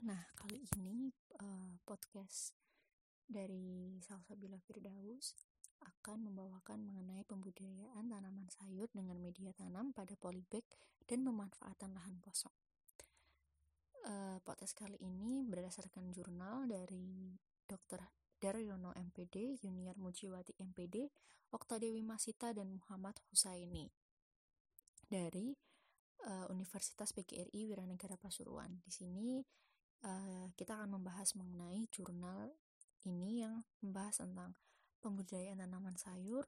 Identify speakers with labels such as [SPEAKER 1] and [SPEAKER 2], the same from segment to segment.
[SPEAKER 1] Nah, kali ini uh, podcast dari Salsabila Firdaus akan membawakan mengenai pembudidayaan tanaman sayur dengan media tanam pada polybag dan pemanfaatan lahan kosong. Uh, podcast kali ini berdasarkan jurnal dari Dr. Daryono MPD, Junior Mujiwati MPD, Oktadewi Masita, dan Muhammad Husaini dari uh, Universitas PGRI Wiranegara Pasuruan. Di sini uh, kita akan membahas mengenai jurnal ini yang membahas tentang pembudidayaan tanaman sayur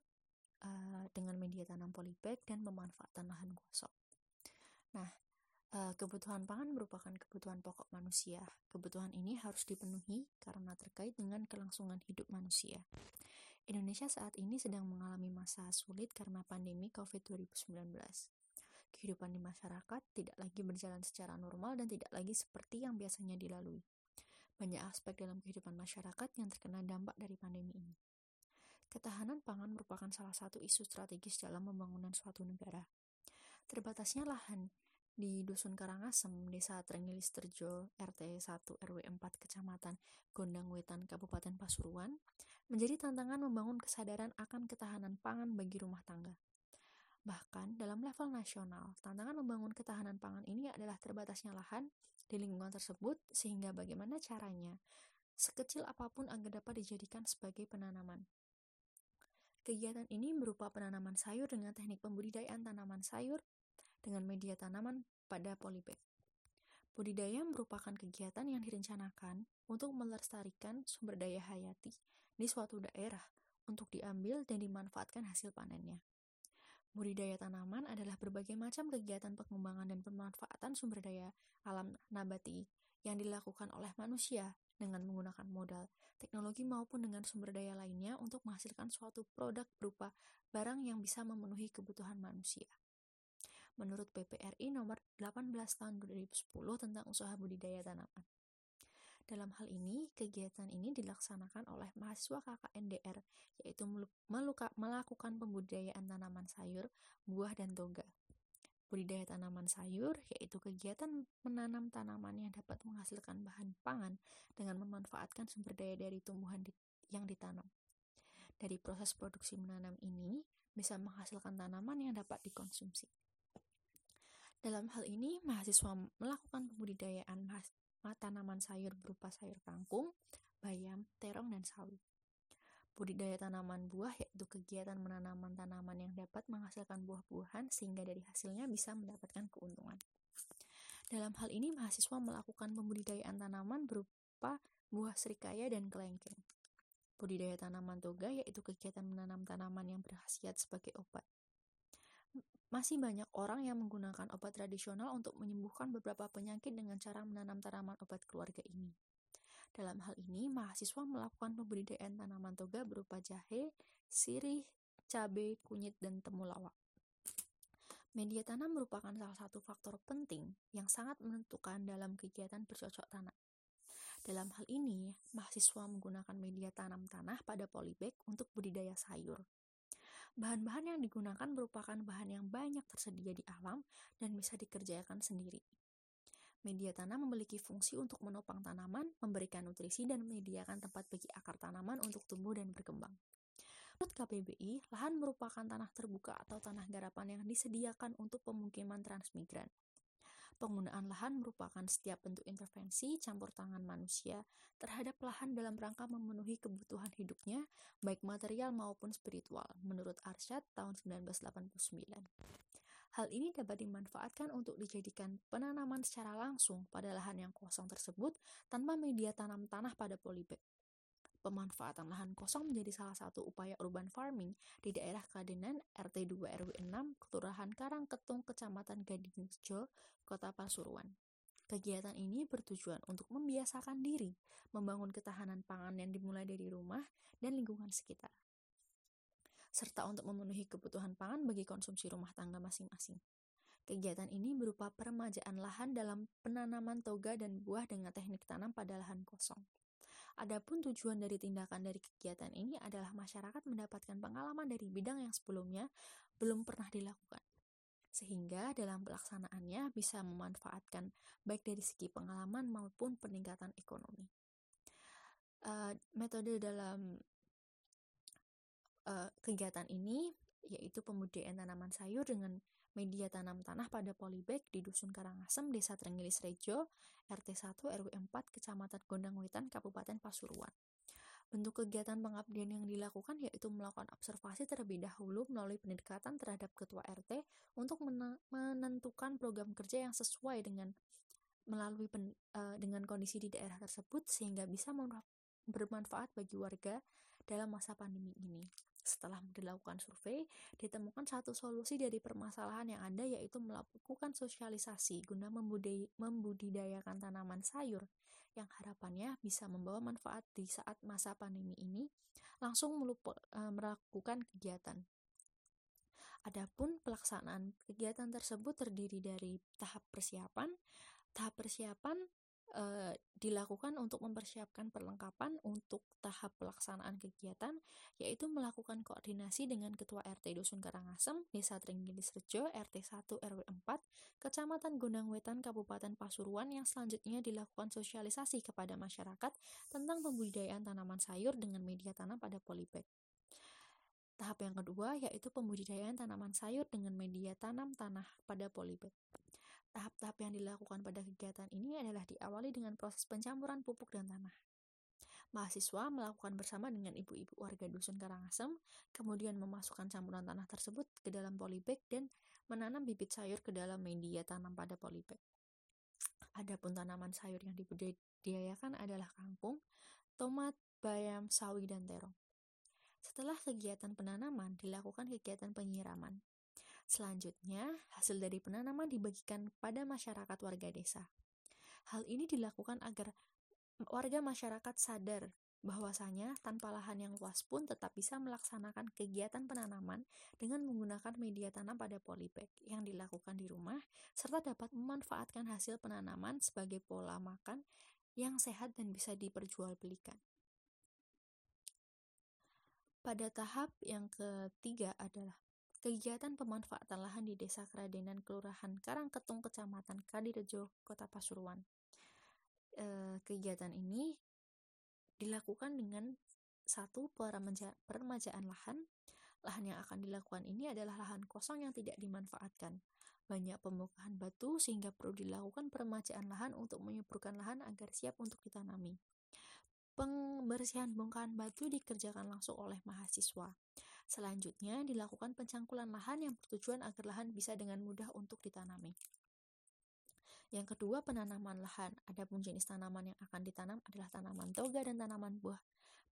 [SPEAKER 1] uh, dengan media tanam polybag dan pemanfaatan lahan kosong. Nah, uh, kebutuhan pangan merupakan kebutuhan pokok manusia. Kebutuhan ini harus dipenuhi karena terkait dengan kelangsungan hidup manusia. Indonesia saat ini sedang mengalami masa sulit karena pandemi COVID-19 kehidupan di masyarakat tidak lagi berjalan secara normal dan tidak lagi seperti yang biasanya dilalui. Banyak aspek dalam kehidupan masyarakat yang terkena dampak dari pandemi ini. Ketahanan pangan merupakan salah satu isu strategis dalam pembangunan suatu negara. Terbatasnya lahan di Dusun Karangasem, Desa Trengilis Terjo, RT 1 RW 4 Kecamatan Gondang Wetan, Kabupaten Pasuruan, menjadi tantangan membangun kesadaran akan ketahanan pangan bagi rumah tangga. Bahkan dalam level nasional, tantangan membangun ketahanan pangan ini adalah terbatasnya lahan di lingkungan tersebut sehingga bagaimana caranya sekecil apa pun agar dapat dijadikan sebagai penanaman. Kegiatan ini berupa penanaman sayur dengan teknik pembudidayaan tanaman sayur dengan media tanaman pada polybag. Budidaya merupakan kegiatan yang direncanakan untuk melestarikan sumber daya hayati di suatu daerah untuk diambil dan dimanfaatkan hasil panennya. Budidaya tanaman adalah berbagai macam kegiatan pengembangan dan pemanfaatan sumber daya alam nabati yang dilakukan oleh manusia dengan menggunakan modal, teknologi maupun dengan sumber daya lainnya untuk menghasilkan suatu produk berupa barang yang bisa memenuhi kebutuhan manusia. Menurut PPRI nomor 18 tahun 2010 tentang usaha budidaya tanaman. Dalam hal ini, kegiatan ini dilaksanakan oleh mahasiswa KKNDR, yaitu meluka, melakukan pembudidayaan tanaman sayur, buah, dan toga. Budidaya tanaman sayur yaitu kegiatan menanam tanaman yang dapat menghasilkan bahan pangan dengan memanfaatkan sumber daya dari tumbuhan di, yang ditanam. Dari proses produksi menanam ini bisa menghasilkan tanaman yang dapat dikonsumsi. Dalam hal ini, mahasiswa melakukan pembudidayaan tanaman sayur berupa sayur kangkung, bayam, terong, dan sawi. Budidaya tanaman buah yaitu kegiatan menanam tanaman yang dapat menghasilkan buah-buahan sehingga dari hasilnya bisa mendapatkan keuntungan. Dalam hal ini, mahasiswa melakukan pembudidayaan tanaman berupa buah serikaya dan kelengkeng. Budidaya tanaman toga yaitu kegiatan menanam tanaman yang berkhasiat sebagai obat. Masih banyak orang yang menggunakan obat tradisional untuk menyembuhkan beberapa penyakit dengan cara menanam tanaman obat keluarga ini. Dalam hal ini, mahasiswa melakukan pembudidayaan tanaman toga berupa jahe, sirih, cabai, kunyit, dan temulawak. Media tanam merupakan salah satu faktor penting yang sangat menentukan dalam kegiatan bercocok tanam. Dalam hal ini, mahasiswa menggunakan media tanam tanah pada polybag untuk budidaya sayur. Bahan-bahan yang digunakan merupakan bahan yang banyak tersedia di alam dan bisa dikerjakan sendiri. Media tanam memiliki fungsi untuk menopang tanaman, memberikan nutrisi, dan menyediakan tempat bagi akar tanaman untuk tumbuh dan berkembang. Menurut KPBI, lahan merupakan tanah terbuka atau tanah garapan yang disediakan untuk pemukiman transmigran. Penggunaan lahan merupakan setiap bentuk intervensi campur tangan manusia terhadap lahan dalam rangka memenuhi kebutuhan hidupnya, baik material maupun spiritual, menurut Arsyad tahun 1989. Hal ini dapat dimanfaatkan untuk dijadikan penanaman secara langsung pada lahan yang kosong tersebut tanpa media tanam tanah pada polybag. Pemanfaatan lahan kosong menjadi salah satu upaya urban farming di daerah Kadenan RT 2 RW 6, Kelurahan Karangketung, Kecamatan Gadingjo, Kota Pasuruan. Kegiatan ini bertujuan untuk membiasakan diri membangun ketahanan pangan yang dimulai dari rumah dan lingkungan sekitar, serta untuk memenuhi kebutuhan pangan bagi konsumsi rumah tangga masing-masing. Kegiatan ini berupa peremajaan lahan dalam penanaman toga dan buah dengan teknik tanam pada lahan kosong. Adapun tujuan dari tindakan dari kegiatan ini adalah masyarakat mendapatkan pengalaman dari bidang yang sebelumnya belum pernah dilakukan. sehingga dalam pelaksanaannya bisa memanfaatkan baik dari segi pengalaman maupun peningkatan ekonomi. Uh, metode dalam uh, kegiatan ini yaitu pembudidayaan tanaman sayur dengan media tanam tanah pada polybag di Dusun Karangasem, Desa Trenggilis Rejo, RT 1 RW 4, Kecamatan Gondang Wetan, Kabupaten Pasuruan. Bentuk kegiatan pengabdian yang dilakukan yaitu melakukan observasi terlebih dahulu melalui pendekatan terhadap ketua RT untuk menentukan program kerja yang sesuai dengan melalui pen, uh, dengan kondisi di daerah tersebut sehingga bisa bermanfaat bagi warga dalam masa pandemi ini. Setelah dilakukan survei, ditemukan satu solusi dari permasalahan yang ada yaitu melakukan sosialisasi guna membudidayakan tanaman sayur yang harapannya bisa membawa manfaat di saat masa pandemi ini langsung e, melakukan kegiatan. Adapun pelaksanaan kegiatan tersebut terdiri dari tahap persiapan. Tahap persiapan e, dilakukan untuk mempersiapkan perlengkapan untuk tahap pelaksanaan kegiatan, yaitu melakukan koordinasi dengan Ketua RT Dusun Karangasem, Desa Trenggilis Rejo, RT 1 RW 4, Kecamatan Gondang Wetan, Kabupaten Pasuruan yang selanjutnya dilakukan sosialisasi kepada masyarakat tentang pembudidayaan tanaman sayur dengan media tanam pada polybag. Tahap yang kedua yaitu pembudidayaan tanaman sayur dengan media tanam tanah pada polybag. Tahap-tahap yang dilakukan pada kegiatan ini adalah diawali dengan proses pencampuran pupuk dan tanah. Mahasiswa melakukan bersama dengan ibu-ibu warga Dusun Karangasem, kemudian memasukkan campuran tanah tersebut ke dalam polybag dan menanam bibit sayur ke dalam media tanam pada polybag. Adapun tanaman sayur yang dibudidayakan adalah kangkung, tomat, bayam, sawi, dan terong. Setelah kegiatan penanaman, dilakukan kegiatan penyiraman. Selanjutnya, hasil dari penanaman dibagikan pada masyarakat warga desa. Hal ini dilakukan agar warga masyarakat sadar bahwasanya tanpa lahan yang luas pun tetap bisa melaksanakan kegiatan penanaman dengan menggunakan media tanam pada polybag yang dilakukan di rumah serta dapat memanfaatkan hasil penanaman sebagai pola makan yang sehat dan bisa diperjualbelikan. Pada tahap yang ketiga adalah Kegiatan pemanfaatan lahan di Desa Keradenan Kelurahan Karangketung Kecamatan Kadirejo, Kota Pasuruan. E, kegiatan ini dilakukan dengan satu peremajaan lahan. Lahan yang akan dilakukan ini adalah lahan kosong yang tidak dimanfaatkan. Banyak pembongkahan batu sehingga perlu dilakukan peremajaan lahan untuk menyuburkan lahan agar siap untuk ditanami. Pembersihan bongkahan batu dikerjakan langsung oleh mahasiswa. Selanjutnya, dilakukan pencangkulan lahan yang bertujuan agar lahan bisa dengan mudah untuk ditanami. Yang kedua, penanaman lahan. Adapun jenis tanaman yang akan ditanam adalah tanaman toga dan tanaman buah.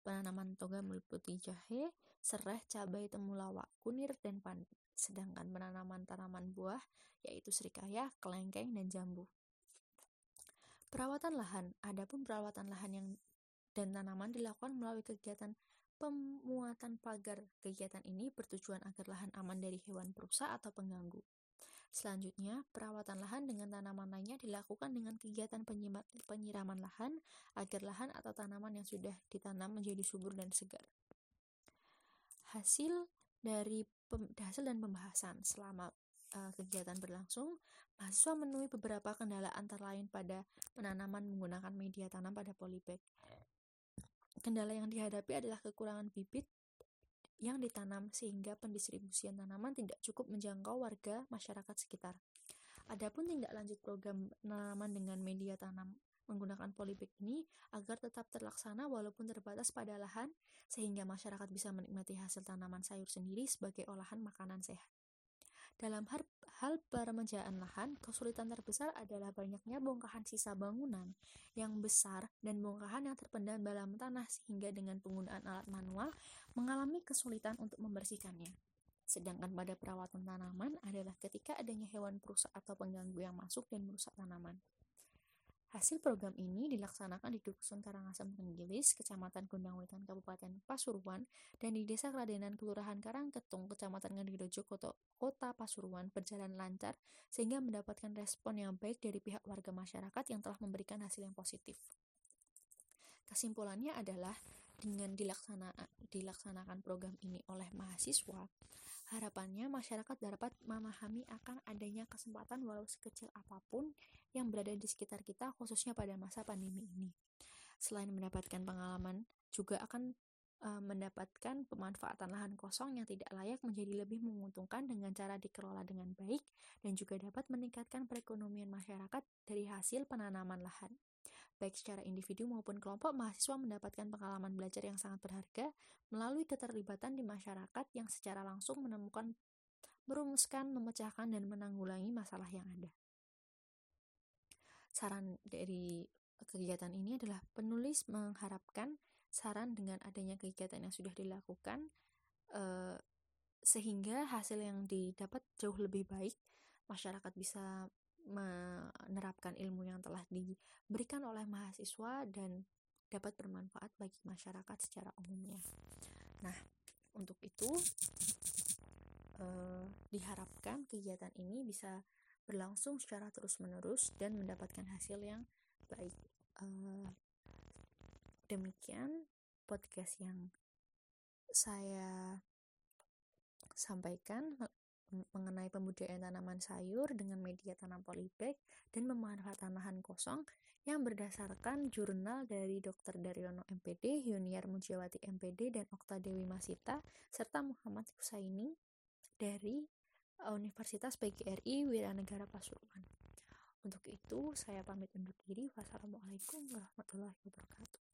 [SPEAKER 1] Penanaman toga meliputi jahe, serai, cabai, temulawak, kunir, dan pandan. Sedangkan penanaman tanaman buah yaitu serikaya, kelengkeng, dan jambu. Perawatan lahan. Adapun perawatan lahan yang dan tanaman dilakukan melalui kegiatan Pemuatan pagar kegiatan ini bertujuan agar lahan aman dari hewan perusak atau pengganggu. Selanjutnya, perawatan lahan dengan tanaman lainnya dilakukan dengan kegiatan penyiraman lahan agar lahan atau tanaman yang sudah ditanam menjadi subur dan segar. Hasil dari hasil dan pembahasan selama uh, kegiatan berlangsung, mahasiswa menemui beberapa kendala antara lain pada penanaman menggunakan media tanam pada polybag. Kendala yang dihadapi adalah kekurangan bibit yang ditanam sehingga pendistribusian tanaman tidak cukup menjangkau warga masyarakat sekitar. Adapun tindak lanjut program penanaman dengan media tanam menggunakan polybag ini agar tetap terlaksana walaupun terbatas pada lahan sehingga masyarakat bisa menikmati hasil tanaman sayur sendiri sebagai olahan makanan sehat. Dalam hal, hal peremajaan lahan, kesulitan terbesar adalah banyaknya bongkahan sisa bangunan yang besar dan bongkahan yang terpendam dalam tanah sehingga dengan penggunaan alat manual mengalami kesulitan untuk membersihkannya. Sedangkan pada perawatan tanaman adalah ketika adanya hewan perusak atau pengganggu yang masuk dan merusak tanaman. Hasil program ini dilaksanakan di Dusun Karangasem Tenggilis, Kecamatan Wetan, Kabupaten Pasuruan, dan di Desa Keradenan, Kelurahan Karangketung, Kecamatan Ngadirejo, Kota, Kota Pasuruan berjalan lancar sehingga mendapatkan respon yang baik dari pihak warga masyarakat yang telah memberikan hasil yang positif. Kesimpulannya adalah dengan dilaksana, dilaksanakan program ini oleh mahasiswa, Harapannya masyarakat dapat memahami akan adanya kesempatan walau sekecil apa pun yang berada di sekitar kita khususnya pada masa pandemi ini. Selain mendapatkan pengalaman, juga akan uh, mendapatkan pemanfaatan lahan kosong yang tidak layak menjadi lebih menguntungkan dengan cara dikelola dengan baik dan juga dapat meningkatkan perekonomian masyarakat dari hasil penanaman lahan baik secara individu maupun kelompok, mahasiswa mendapatkan pengalaman belajar yang sangat berharga melalui keterlibatan di masyarakat yang secara langsung menemukan, merumuskan, memecahkan, dan menanggulangi masalah yang ada. Saran dari kegiatan ini adalah penulis mengharapkan saran dengan adanya kegiatan yang sudah dilakukan eh, sehingga hasil yang didapat jauh lebih baik masyarakat bisa menerapkan ilmu yang telah diberikan oleh mahasiswa dan dapat bermanfaat bagi masyarakat secara umumnya. Nah, untuk itu eh, diharapkan kegiatan ini bisa berlangsung secara terus-menerus dan mendapatkan hasil yang baik. Eh, demikian podcast yang saya sampaikan mengenai pembudidayaan tanaman sayur dengan media tanam polybag dan pemanfaatan lahan kosong yang berdasarkan jurnal dari Dr. Daryono MPD, Yuniar Mujiawati MPD, dan Okta Dewi Masita, serta Muhammad Husaini dari Universitas PGRI Wiranegara Pasuruan. Untuk itu, saya pamit undur diri. Wassalamualaikum warahmatullahi wabarakatuh.